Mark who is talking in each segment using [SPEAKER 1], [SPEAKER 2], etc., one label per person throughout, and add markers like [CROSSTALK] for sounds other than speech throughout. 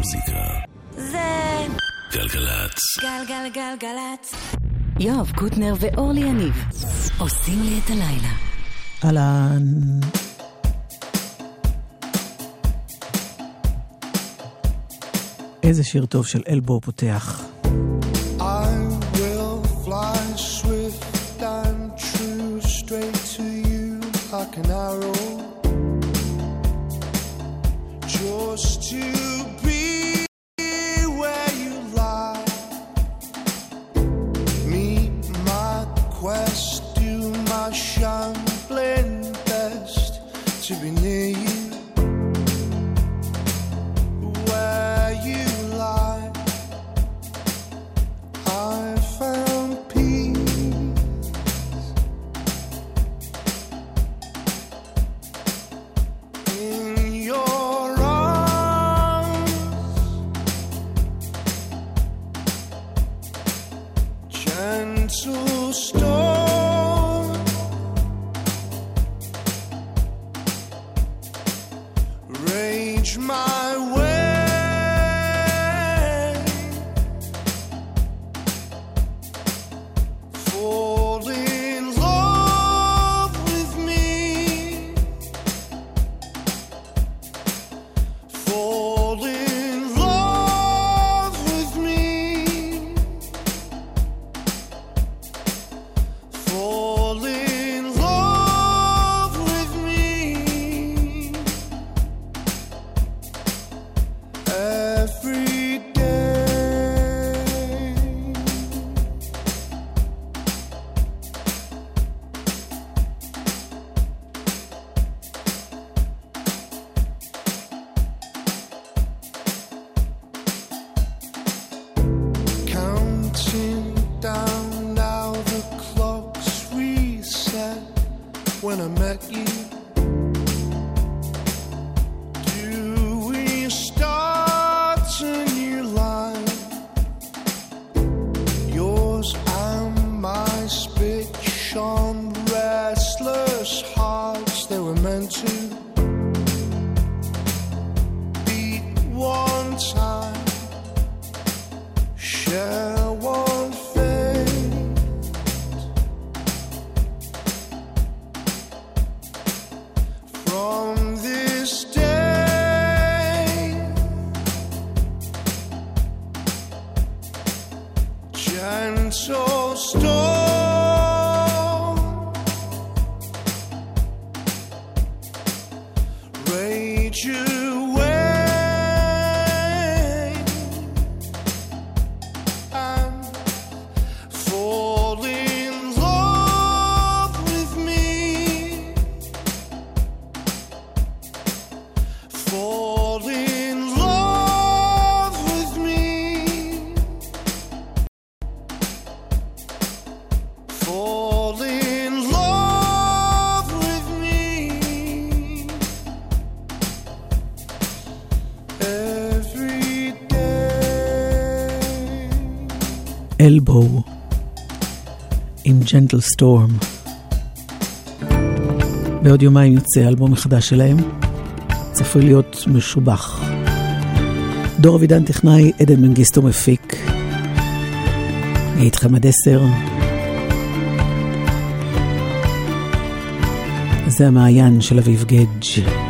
[SPEAKER 1] מוזיקה.
[SPEAKER 2] זה...
[SPEAKER 1] גלגלצ.
[SPEAKER 2] גלגלגלגלצ.
[SPEAKER 3] יואב קוטנר ואורלי יניב עושים לי את הלילה.
[SPEAKER 4] אהלן. איזה שיר טוב של אלבו פותח. elbow עם ג'נטל סטורם. בעוד יומיים יוצא אלבום מחדש שלהם, צפוי להיות משובח. דור אבידן טכנאי, עדן מנגיסטו מפיק. אני איתכם עד עשר. זה המעיין של אביב גדג'.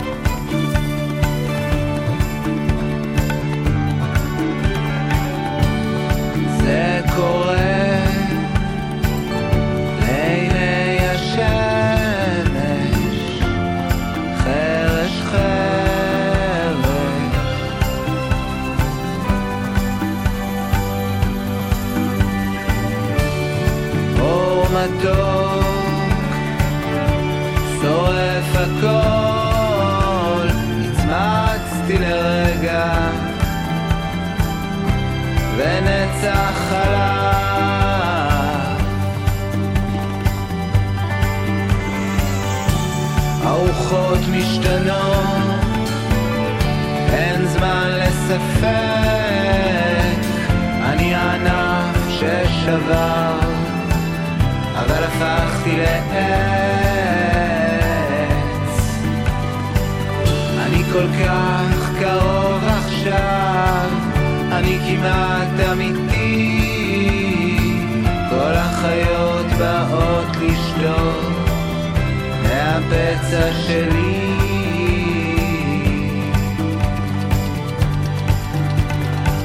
[SPEAKER 5] באמצע שלי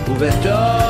[SPEAKER 5] ובתוך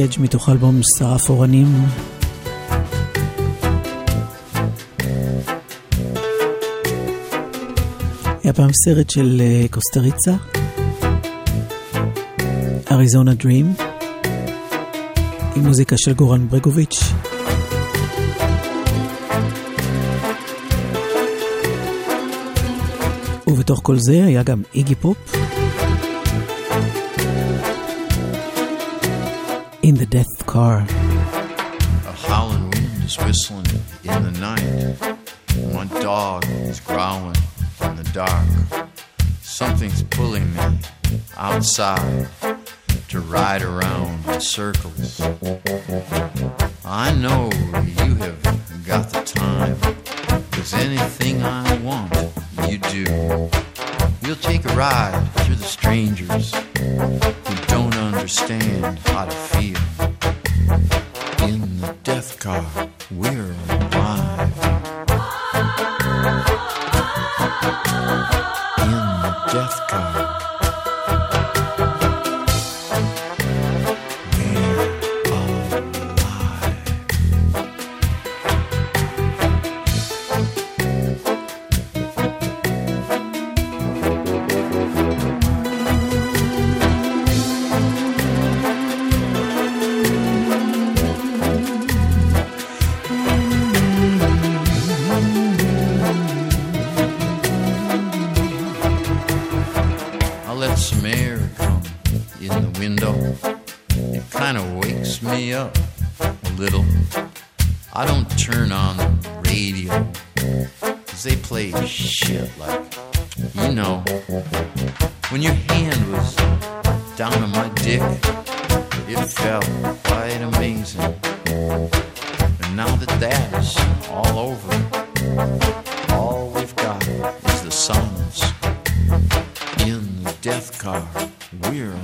[SPEAKER 6] גדג' מתוך אלבום שרף אורנים. היה פעם סרט של אה, קוסטה ריצה, אריזונה דרים, עם מוזיקה של גורן ברגוביץ'. ובתוך כל זה היה גם איגי פופ. In the Death Car.
[SPEAKER 7] A howling wind is whistling in the night. One dog is growling in the dark. Something's pulling me outside to ride around in circles. I know quite amazing. And now that that is all over, all we've got is the silence. In the death car, we're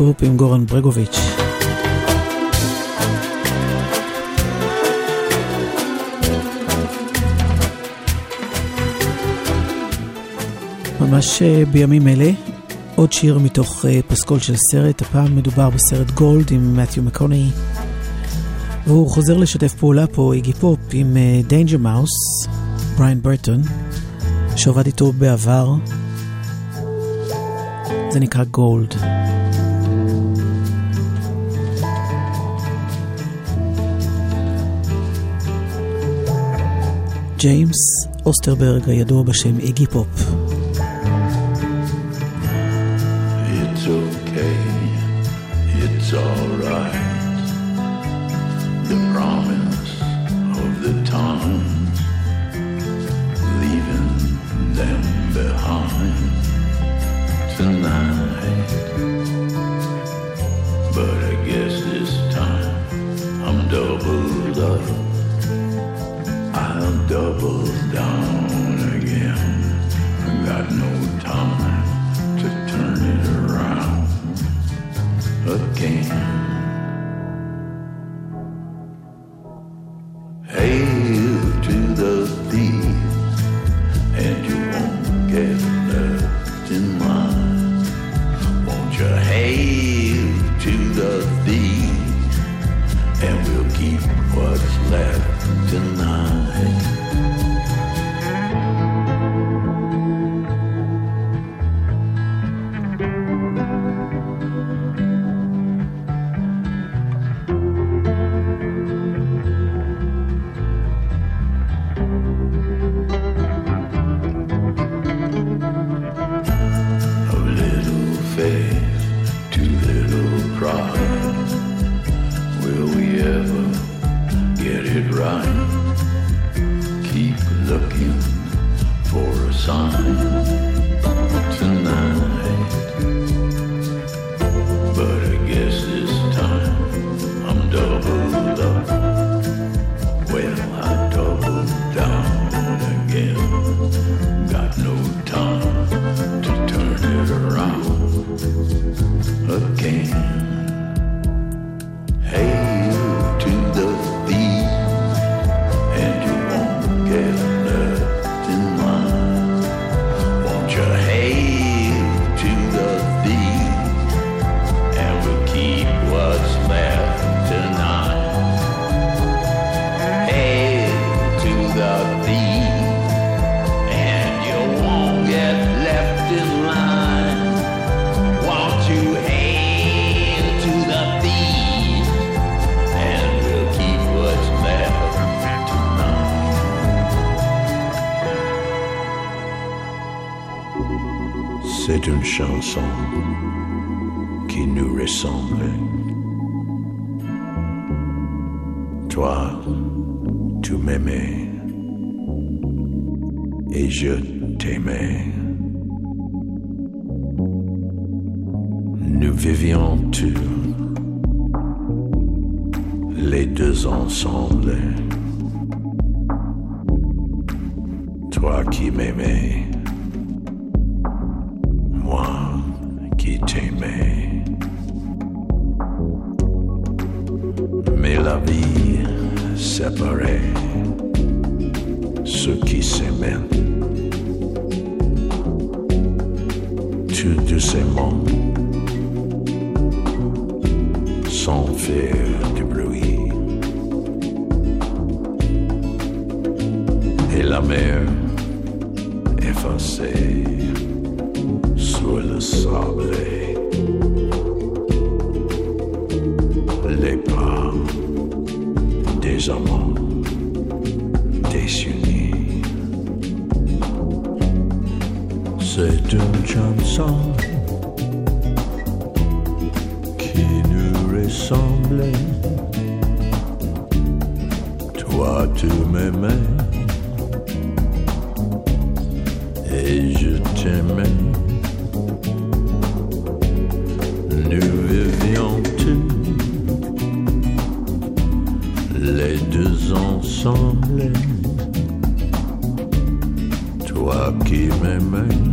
[SPEAKER 8] פופ עם גורן ברגוביץ'. ממש אה, בימים אלה, עוד שיר מתוך אה, פסקול של סרט, הפעם מדובר בסרט גולד עם מתיו מקוני, והוא חוזר לשתף פעולה פה, איגי פופ, עם דיינג'ר מאוס, בריין ברטון, שעבד איתו בעבר. זה נקרא גולד. ג'יימס אוסטרברג הידוע בשם איגי פופ.
[SPEAKER 1] It's okay, it's alright. The promise of the time, leaving them behind tonight. I'll down again. I got no time to turn it around again. Les pas des amants désunis. C'est une chanson qui nous ressemble. Toi, tu m'aimais. Et je t'aimais. ressemblait, toi qui m'aimais.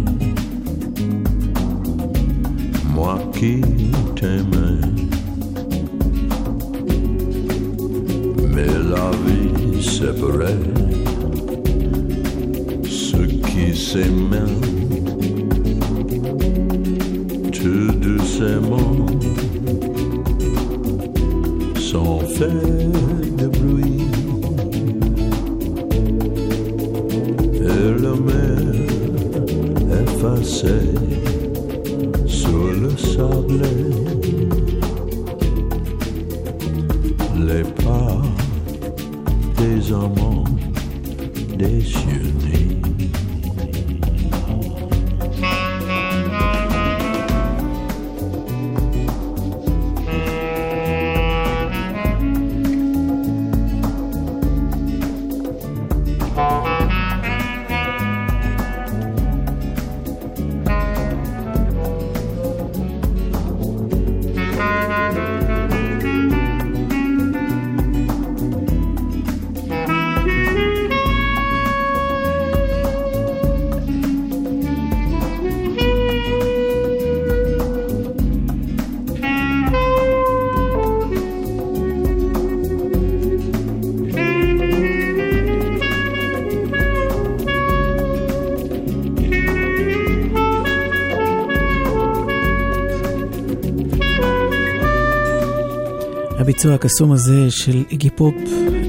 [SPEAKER 6] הביצוע הקסום הזה של איגי פופ,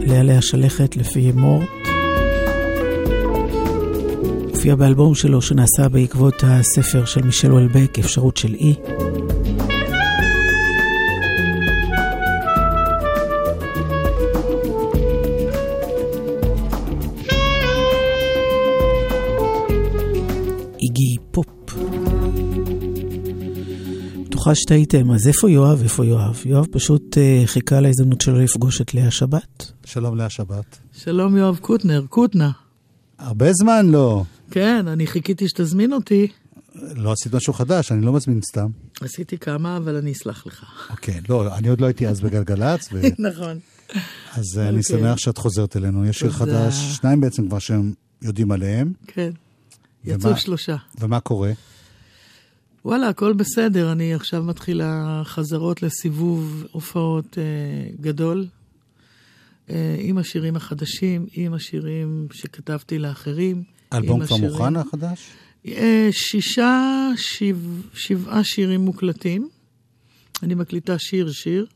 [SPEAKER 6] לעלי השלכת לפי מורט. הופיע באלבום שלו שנעשה בעקבות הספר של מישל וולבק, אפשרות של אי. E. בטוחה שטעיתם. אז איפה יואב? איפה יואב? יואב פשוט אה, חיכה להזדמנות שלו לפגוש את לאה שבת.
[SPEAKER 9] שלום לאה שבת.
[SPEAKER 8] שלום יואב קוטנר, קוטנה.
[SPEAKER 9] הרבה זמן לא.
[SPEAKER 8] כן, אני חיכיתי שתזמין אותי.
[SPEAKER 9] לא עשית משהו חדש, אני לא מזמין סתם.
[SPEAKER 8] עשיתי כמה, אבל אני אסלח לך.
[SPEAKER 9] אוקיי, לא, אני עוד לא הייתי אז בגלגלצ. ו... [LAUGHS]
[SPEAKER 8] נכון.
[SPEAKER 9] אז אה, אני
[SPEAKER 8] אוקיי.
[SPEAKER 9] שמח שאת חוזרת אלינו. יש שיר חדש, שניים בעצם כבר שהם יודעים עליהם.
[SPEAKER 8] כן, יצאו שלושה.
[SPEAKER 9] ומה קורה?
[SPEAKER 8] וואלה, הכל בסדר. אני עכשיו מתחילה חזרות לסיבוב הופעות אה, גדול, אה, עם השירים החדשים, עם השירים שכתבתי לאחרים.
[SPEAKER 9] אלבום כבר
[SPEAKER 8] השירים-
[SPEAKER 9] מוכן החדש?
[SPEAKER 8] אה, שישה, שבע, שבעה שירים מוקלטים. אני מקליטה שיר-שיר.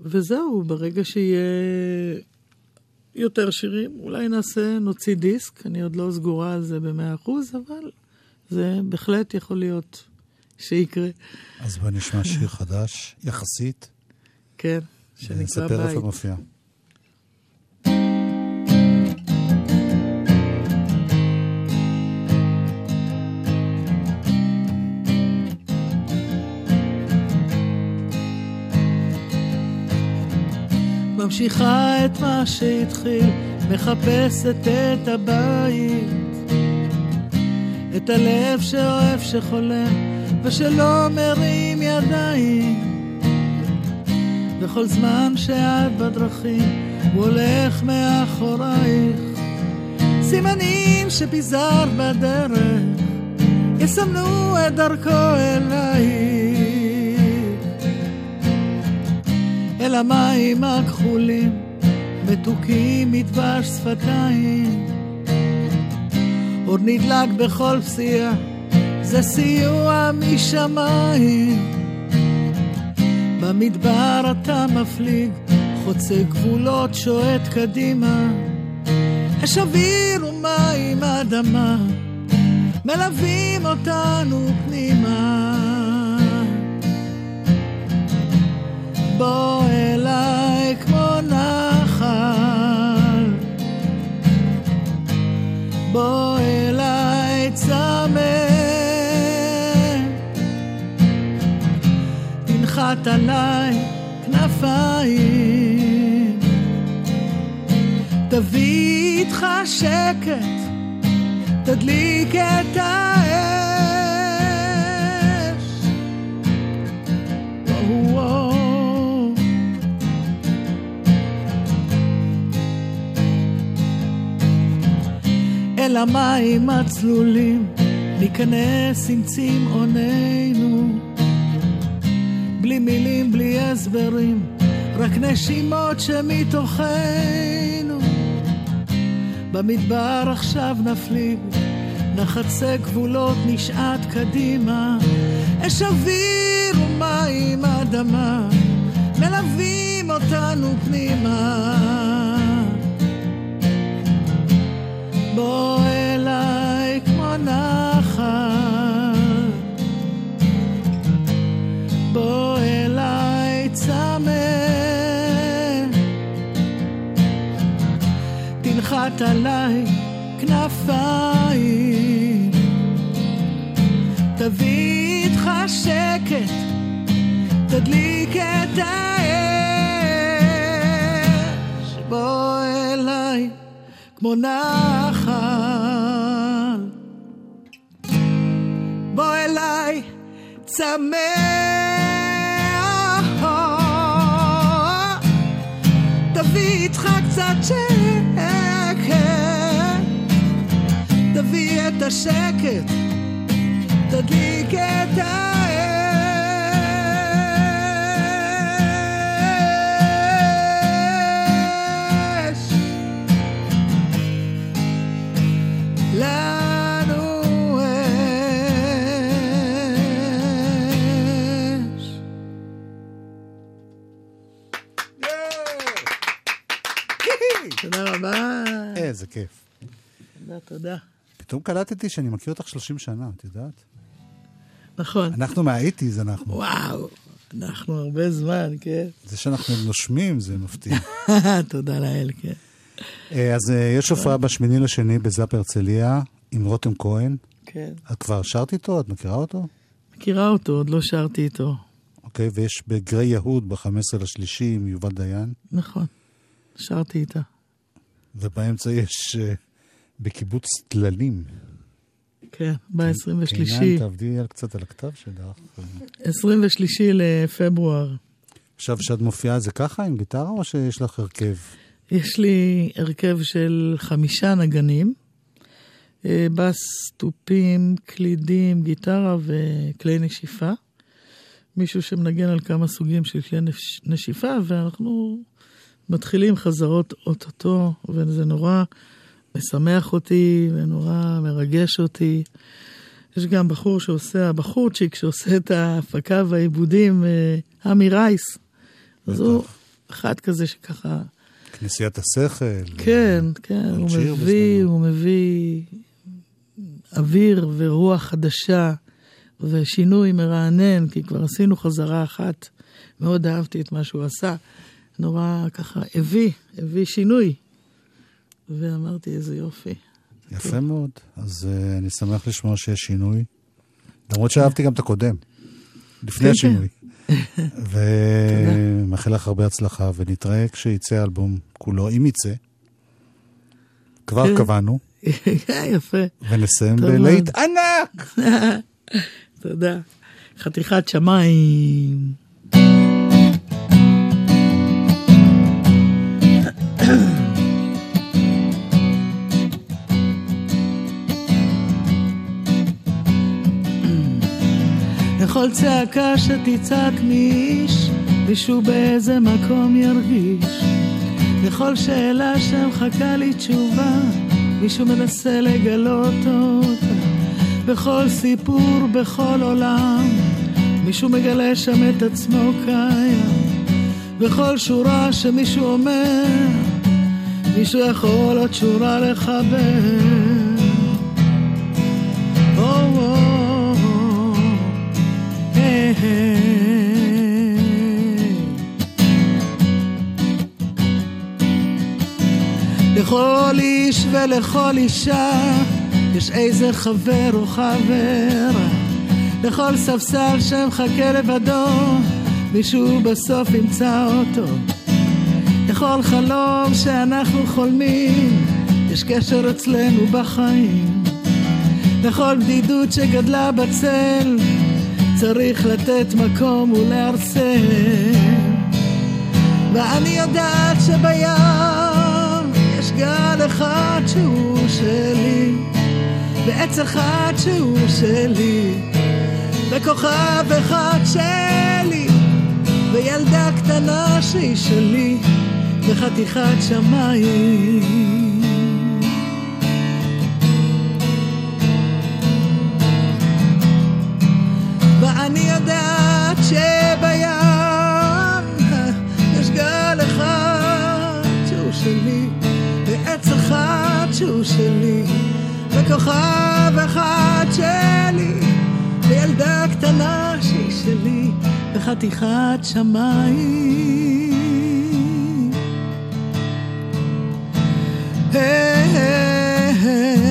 [SPEAKER 8] וזהו, ברגע שיהיה יותר שירים, אולי נעשה, נוציא דיסק. אני עוד לא סגורה על זה במאה אחוז, אבל זה בהחלט יכול להיות שיקרה.
[SPEAKER 9] אז בוא נשמע שיר חדש, יחסית,
[SPEAKER 8] כן, שנקרא בית.
[SPEAKER 9] איפה מופיע.
[SPEAKER 8] ממשיכה את מה שהתחיל, מחפשת את הבית, את הלב שאוהב שחולם, ושלא מרים ידיים. וכל זמן שאת בדרכים, הוא הולך מאחורייך. סימנים שפיזרת בדרך, יסמנו את דרכו אלייך. אל המים הכחולים, מתוקים מדבש שפתיים. עוד נדלק בכל פסיעה, זה סיוע משמיים. במדבר אתה מפליג, חוצה גבולות, שועט קדימה. אש אוויר ומים אדמה, מלווים אותנו פנימה. בוא אליי כמו נחל, תנחת עליי כנפיים, תביא איתך שקט, תדליק את האש. וואו, וואו. אל המים הצלולים, ניכנס עם צמאוננו. בלי מילים, בלי הסברים, רק נשימות שמתוכנו. במדבר עכשיו נפליג, נחצה גבולות, נשעט קדימה. אש אוויר ומים אדמה, מלווים אותנו פנימה. בוא תנחת עליי כנפיים, תביא איתך שקט, תדליק את האש, בוא אליי כמו נחל. בוא אליי, צמא. תביא איתך קצת שקט, תביא את השקט, תדליק את האש. לנו אש. תודה רבה.
[SPEAKER 9] איזה כיף.
[SPEAKER 8] תודה, תודה.
[SPEAKER 9] פתאום קלטתי שאני מכיר אותך 30 שנה, את יודעת?
[SPEAKER 8] נכון.
[SPEAKER 9] אנחנו מהאיטיז, אנחנו.
[SPEAKER 8] וואו, אנחנו הרבה זמן, כן.
[SPEAKER 9] זה שאנחנו נושמים זה מפתיע. [LAUGHS]
[SPEAKER 8] תודה לאל, כן.
[SPEAKER 9] אה, אז אה, יש הופעה בשמיני לשני בזאפ הרצליה עם רותם כהן.
[SPEAKER 8] כן.
[SPEAKER 9] את כבר שרת איתו? את מכירה אותו?
[SPEAKER 8] מכירה אותו, עוד לא שרתי איתו.
[SPEAKER 9] אוקיי, ויש בגרי יהוד ב-15 לשלישי עם יובל דיין.
[SPEAKER 8] נכון. שרתי איתה.
[SPEAKER 9] ובאמצע יש אה, בקיבוץ טללים.
[SPEAKER 8] כן, ב-23.
[SPEAKER 9] עינת, תעבדי על- קצת על הכתב שלך.
[SPEAKER 8] 23 לפברואר.
[SPEAKER 9] עכשיו, כשאת מופיעה זה ככה, עם גיטרה, או שיש לך הרכב?
[SPEAKER 8] יש לי הרכב של חמישה נגנים, אה, בס, תופים, קלידים, גיטרה וכלי נשיפה. מישהו שמנגן על כמה סוגים של כלי נש- נשיפה, ואנחנו מתחילים חזרות אוטוטו, וזה נורא משמח אותי ונורא מרגש אותי. יש גם בחור שעושה, הבחורצ'יק שעושה את ההפקה והעיבודים, אה, עמי רייס. אז הוא אחד כזה שככה...
[SPEAKER 9] כנסיית השכל.
[SPEAKER 8] כן, כן, הוא מביא. הוא מביא אוויר ורוח חדשה ושינוי מרענן, כי כבר עשינו חזרה אחת. מאוד אהבתי את מה שהוא עשה. נורא ככה הביא, הביא שינוי. ואמרתי, איזה יופי.
[SPEAKER 9] יפה מאוד. אז uh, אני שמח לשמוע שיש שינוי. למרות שאהבתי גם את הקודם, לפני
[SPEAKER 8] כן,
[SPEAKER 9] השינוי. [LAUGHS] ומאחל לך הרבה הצלחה, ונתראה כשיצא האלבום כולו, אם יצא. כבר
[SPEAKER 8] כן.
[SPEAKER 9] קבענו, [LAUGHS]
[SPEAKER 8] יפה,
[SPEAKER 9] ונסיים
[SPEAKER 8] טוב
[SPEAKER 9] בלהיט. ענק! [LAUGHS]
[SPEAKER 8] תודה. חתיכת שמיים. [COUGHS] לכל צעקה שתצעק מאיש, מישהו באיזה מקום ירגיש. לכל שאלה שמחכה לי תשובה, מישהו מנסה לגלות אותה. בכל סיפור, בכל עולם, מישהו מגלה שם את עצמו קיים. בכל שורה שמישהו אומר, מישהו יכול עוד שורה לחבר. לכל איש ולכל אישה יש איזה חבר או חברה. לכל ספסל שמחכה לבדו, מישהו בסוף ימצא אותו. לכל חלום שאנחנו חולמים, יש קשר אצלנו בחיים. לכל בדידות שגדלה בצל, צריך לתת מקום ולהרסם. ואני יודעת שבים יש גל אחד שהוא שלי, ועץ אחד שהוא שלי, וכוכב אחד שלי, וילדה קטנה שהיא שלי, וחתיכת שמיים. יודעת שבים יש גל אחד שהוא שלי, ועץ אחד שהוא שלי, וכוכב אחד שלי, וילדה קטנה שהיא שלי, וחתיכת שמיים. היי, היי, היי.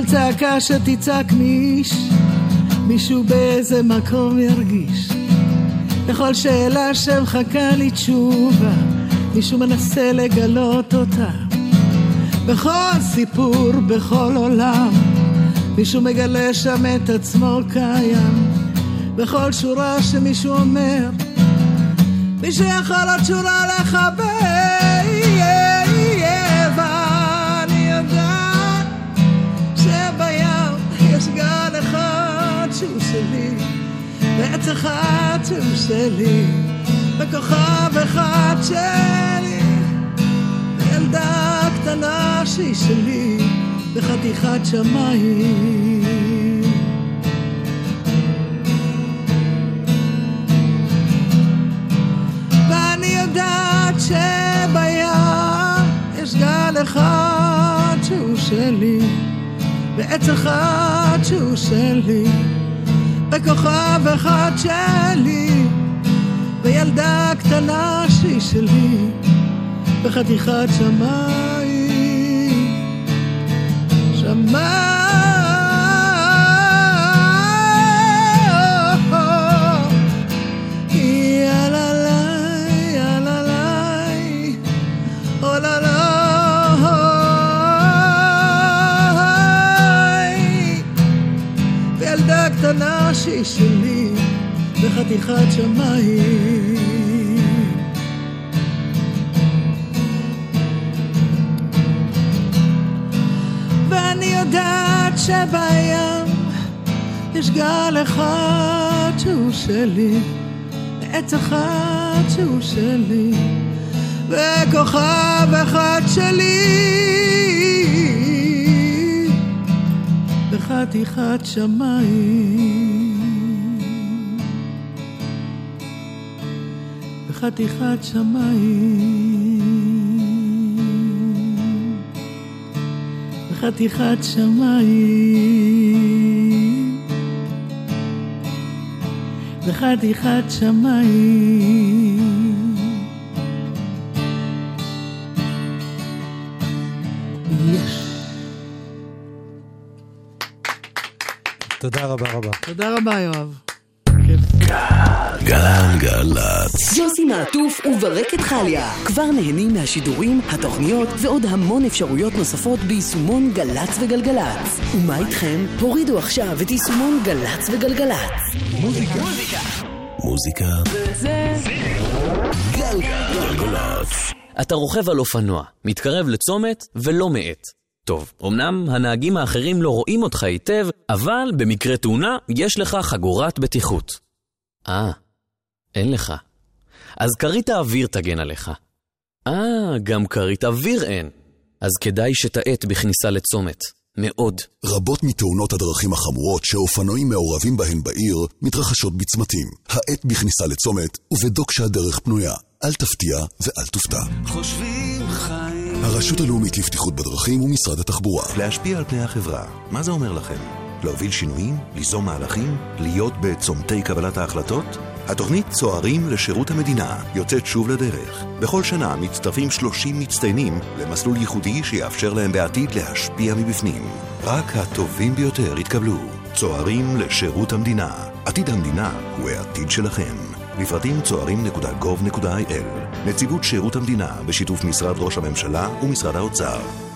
[SPEAKER 8] לכל צעקה שתצעק מאיש, מישהו באיזה מקום ירגיש. לכל שאלה שמחכה לי תשובה, מישהו מנסה לגלות אותה. בכל סיפור, בכל עולם, מישהו מגלה שם את עצמו קיים. בכל שורה שמישהו אומר, מישהו יכול עוד שורה לחבר. שלי, ועץ אחד שהוא שלי, וכוכב אחד שלי, וילדה קטנה שהיא שלי, בחתיכת שמיים. ואני יודעת שבים יש גל אחד שהוא שלי, ועץ אחד שהוא שלי, וכוכב אחד שלי, וילדה קטנה שהיא שלי, בחתיכת שמיים. שמיים. שהיא שלי בחתיכת שמיים. ואני יודעת שבים יש גל אחד שהוא שלי, עץ אחד שהוא שלי, וכוכב אחד שלי, בחתיכת שמיים. בחתיכת שמיים. בחתיכת שמיים. בחתיכת שמיים. יש.
[SPEAKER 9] תודה רבה רבה.
[SPEAKER 8] תודה רבה, יואב.
[SPEAKER 10] גלגלצ.
[SPEAKER 11] יוסי מעטוף וברקת חליה כבר נהנים מהשידורים, התוכניות ועוד המון אפשרויות נוספות ביישומון גל"צ וגלגלצ. ומה איתכם? הורידו עכשיו את יישומון גל"צ וגלגלצ.
[SPEAKER 10] מוזיקה. מוזיקה.
[SPEAKER 11] זה...
[SPEAKER 10] גלגלצ.
[SPEAKER 12] אתה רוכב על אופנוע, מתקרב לצומת ולא מאט. טוב, אמנם הנהגים האחרים לא רואים אותך היטב, אבל במקרה תאונה יש לך חגורת בטיחות. אה, אין לך. אז כרית האוויר תגן עליך. אה, גם כרית אוויר אין. אז כדאי שתאט בכניסה לצומת. מאוד.
[SPEAKER 10] רבות מתאונות הדרכים החמורות שאופנועים מעורבים בהן בעיר מתרחשות בצמתים. האט בכניסה לצומת ובדוק שהדרך פנויה. אל תפתיע ואל תופתע.
[SPEAKER 13] חושבים חיים.
[SPEAKER 10] הרשות הלאומית לבטיחות בדרכים ומשרד התחבורה.
[SPEAKER 13] להשפיע על פני החברה, מה זה אומר לכם? להוביל שינויים? ליזום מהלכים? להיות בצומתי קבלת ההחלטות? התוכנית צוערים לשירות המדינה יוצאת שוב לדרך. בכל שנה מצטרפים 30 מצטיינים למסלול ייחודי שיאפשר להם בעתיד להשפיע מבפנים. רק הטובים ביותר יתקבלו. צוערים לשירות המדינה. עתיד המדינה הוא העתיד שלכם. לפרטים צוערים.gov.il נציבות שירות המדינה בשיתוף משרד ראש הממשלה ומשרד האוצר.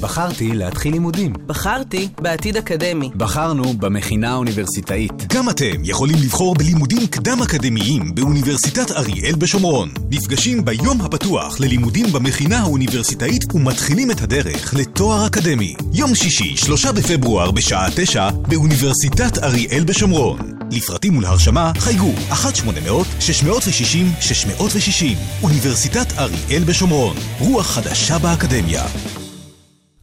[SPEAKER 14] בחרתי להתחיל לימודים.
[SPEAKER 15] בחרתי בעתיד אקדמי.
[SPEAKER 14] בחרנו במכינה האוניברסיטאית.
[SPEAKER 16] גם אתם יכולים לבחור בלימודים קדם-אקדמיים באוניברסיטת אריאל בשומרון. נפגשים ביום הפתוח ללימודים במכינה האוניברסיטאית ומתחילים את הדרך לתואר אקדמי. יום שישי, שלושה בפברואר בשעה תשע באוניברסיטת אריאל בשומרון. לפרטים ולהרשמה חייגו 1-800-660-660 אוניברסיטת אריאל בשומרון. רוח חדשה באקדמיה.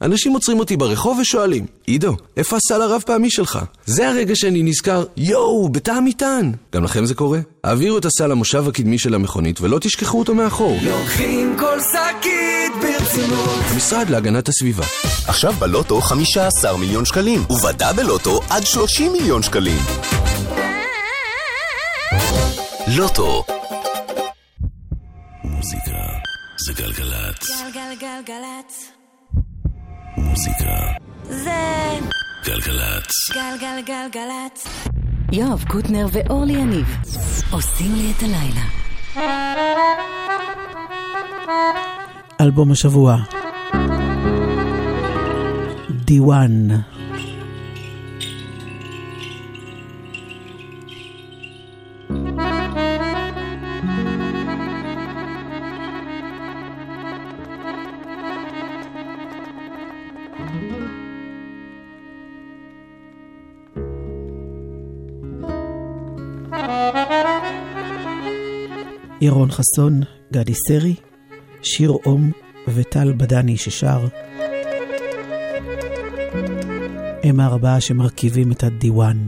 [SPEAKER 17] אנשים עוצרים אותי ברחוב ושואלים, עידו, איפה הסל הרב פעמי שלך? זה הרגע שאני נזכר, יואו, בתא המטען. גם לכם זה קורה? העבירו את הסל למושב הקדמי של המכונית ולא תשכחו אותו מאחור.
[SPEAKER 18] לוקחים כל שקית ברצינות.
[SPEAKER 17] המשרד להגנת הסביבה.
[SPEAKER 19] עכשיו בלוטו 15 מיליון שקלים, ובדאבלוטו עד 30 מיליון שקלים. לוטו
[SPEAKER 10] מוזיקה זה גלגלצ.
[SPEAKER 3] גלגלגלגלצ.
[SPEAKER 10] מוזיקה
[SPEAKER 3] זה...
[SPEAKER 10] גלגלצ.
[SPEAKER 3] גלגלגלגלצ.
[SPEAKER 11] יואב קוטנר ואורלי יניב עושים לי את הלילה.
[SPEAKER 6] אלבום השבוע. דיוואן. ירון חסון, גדי סרי, שיר אום וטל בדני ששר. הם הארבעה שמרכיבים את הדיוואן.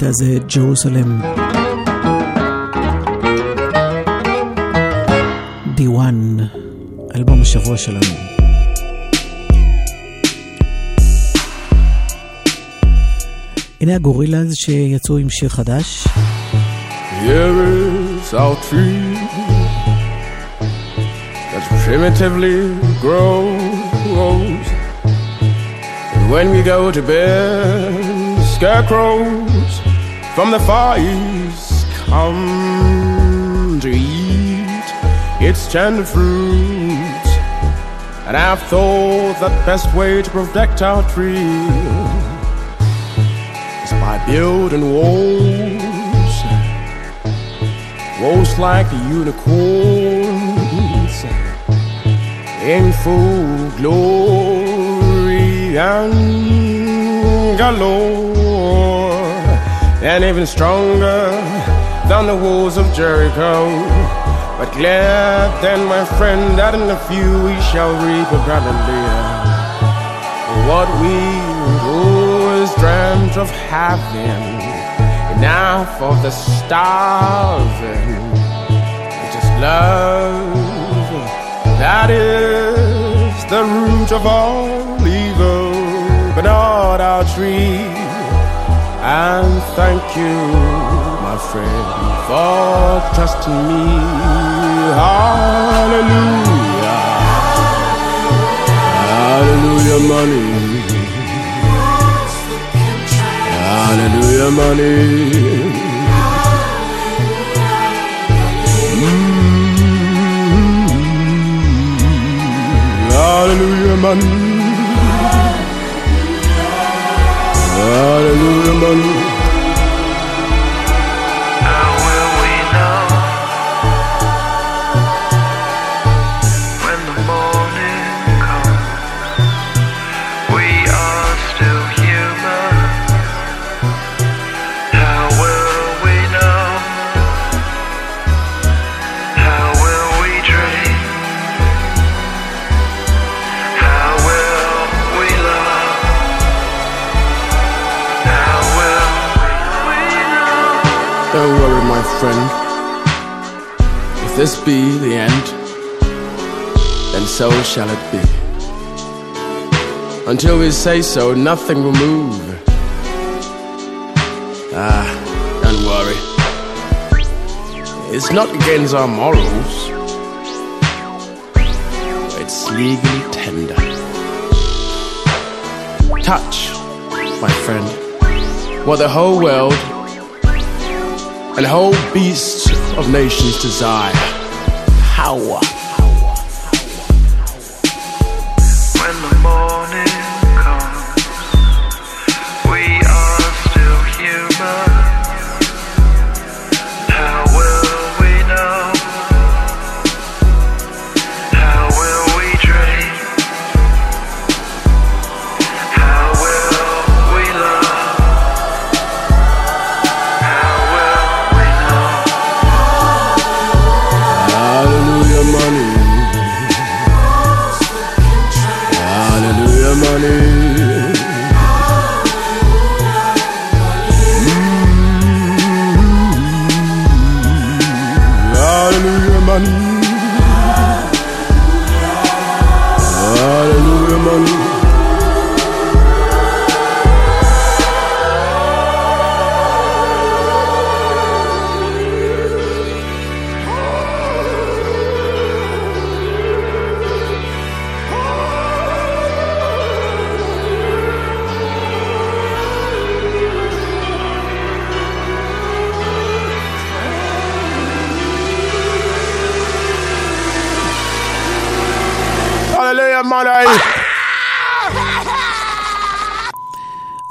[SPEAKER 6] הקטע הזה, ג'רוסלם. D1, אלבום השבוע שלנו. הנה הגורילאז שיצאו עם שיר חדש.
[SPEAKER 20] Here our tree that primitively grows. And when we go to bed, scarecrows from the far east come to eat its tender fruit. And I've thought that best way to protect our tree is by building walls, walls like unicorns in full glory and galore, and even stronger than the walls of Jericho. But glad then, my friend, that in a few we shall reap abundantly what we always dreamt of having. Enough of the starving, it is love that is the root of all evil. But not our tree. You, my friend, for trusting me. Hallelujah. Hallelujah, money. Hallelujah, money. Mm-hmm. Hallelujah, man. Hallelujah, man. This be the end, then so shall it be. Until we say so, nothing will move. Ah, don't worry. It's not against our morals. It's legally tender. Touch, my friend, what the whole world and whole beasts of nations desire. Power.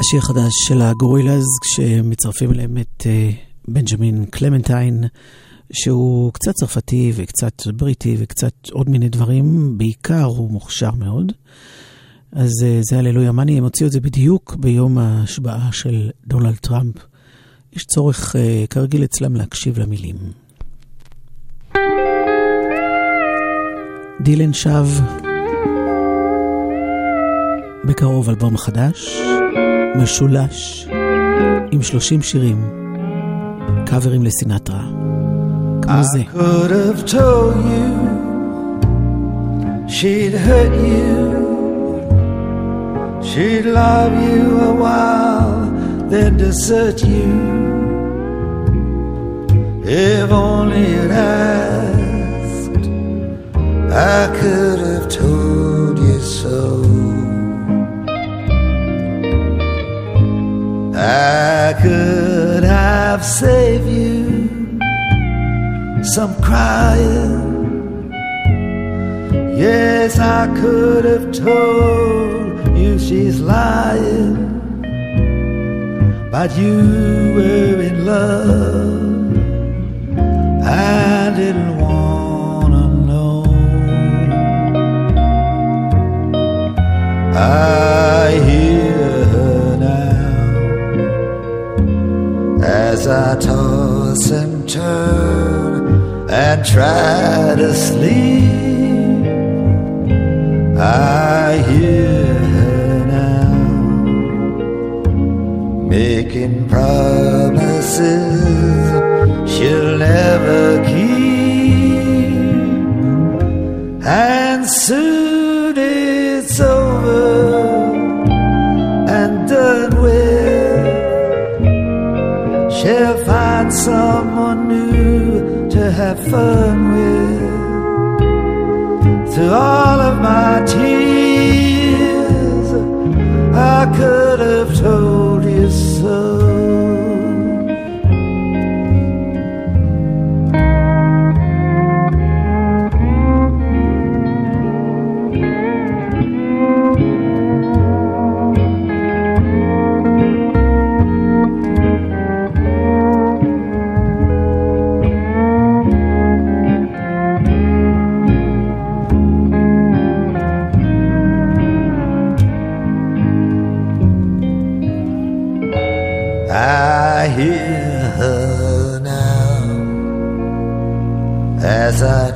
[SPEAKER 6] השיר החדש של הגורילאז, כשמצרפים אליהם את אה, בנג'מין קלמנטיין, שהוא קצת צרפתי וקצת בריטי וקצת עוד מיני דברים, בעיקר הוא מוכשר מאוד. אז אה, זה הללויה מאני, הם הוציאו את זה בדיוק ביום ההשבעה של דונלד טראמפ. יש צורך, אה, כרגיל אצלם, להקשיב למילים. דילן שב, בקרוב אלבום חדש, משולש.
[SPEAKER 21] עם 30 שירים, קאברים לסינטרה. כמו זה.
[SPEAKER 22] she'd hurt you, she'd love you a while, then desert you. If only you'd asked, I could have told you so. I could have saved you some crying. Yes, I could have told you she's lying, but you were in love. I didn't wanna know. I I toss and turn and try to sleep. I hear her now making promises she'll never keep, find someone new to have fun with. Through all of my tears, I could have told you so.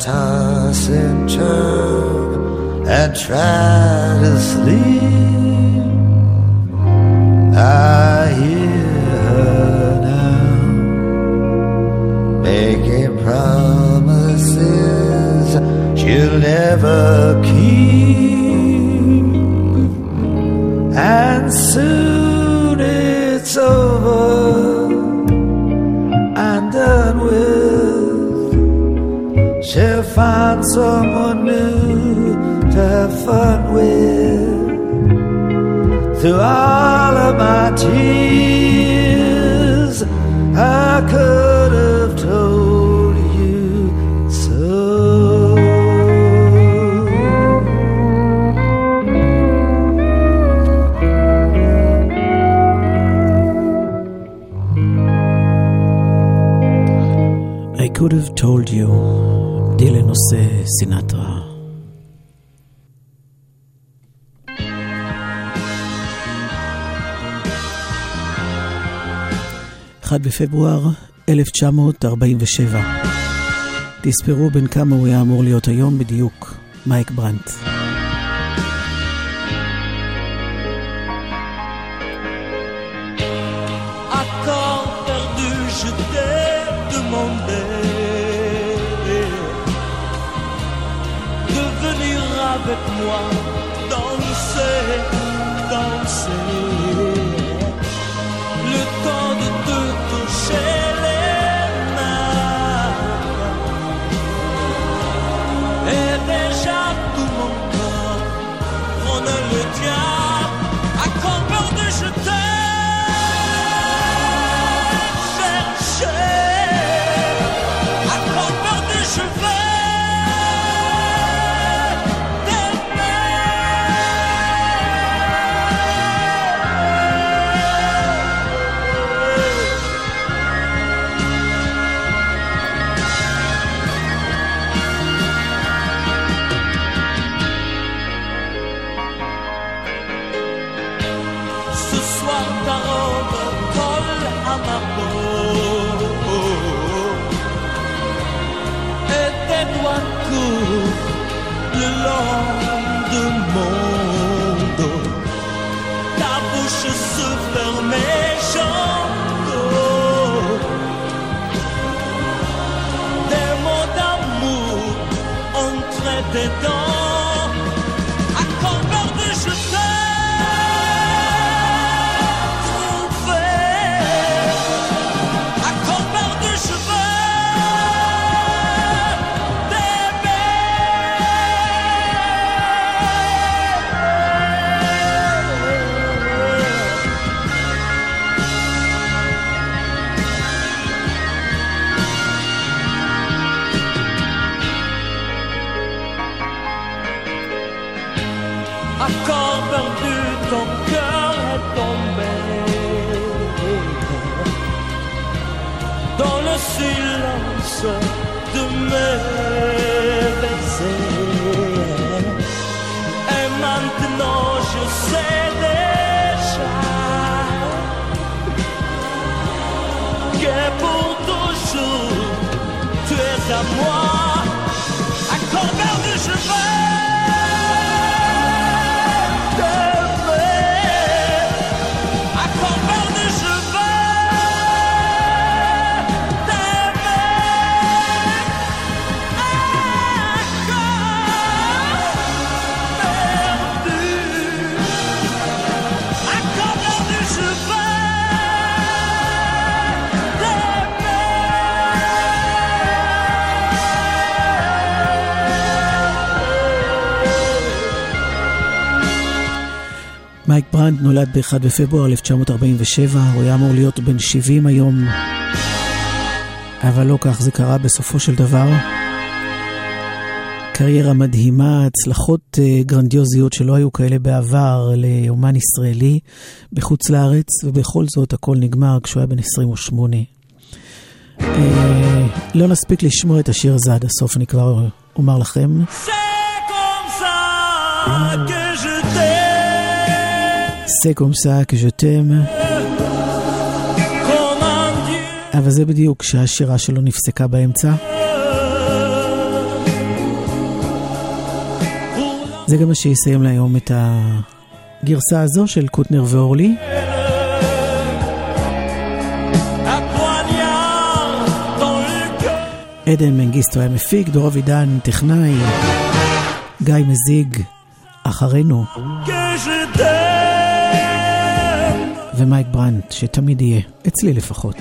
[SPEAKER 22] Toss and turn and try to sleep. I hear her now making promises she'll never keep, and soon someone new to have fun with. Through all of my tears, I could have told you so.
[SPEAKER 21] I could have told you, דילן עושה סינטרה. אחד בפברואר 1947. תספרו בין כמה הוא היה אמור להיות היום בדיוק, מייק ברנט.
[SPEAKER 6] מייק ברנד נולד ב-1 בפברואר 1947, הוא היה אמור להיות בן 70 היום, אבל לא כך זה קרה בסופו של דבר. קריירה מדהימה, הצלחות אה, גרנדיוזיות שלא היו כאלה בעבר לאומן ישראלי בחוץ לארץ, ובכל זאת הכל נגמר כשהוא היה בן 28. אה, לא נספיק לשמוע את השיר הזה עד הסוף, אני כבר אומר לכם. C'est comme ça que je t'aime. אבל זה בדיוק כשהשירה שלו נפסקה באמצע. זה גם מה שיסיים להיום את הגרסה הזו של קוטנר ואורלי. עדן מנגיסטו היה מפיק, דור אבידן טכנאי, גיא מזיג אחרינו, ומייק ברנט, שתמיד יהיה, אצלי לפחות.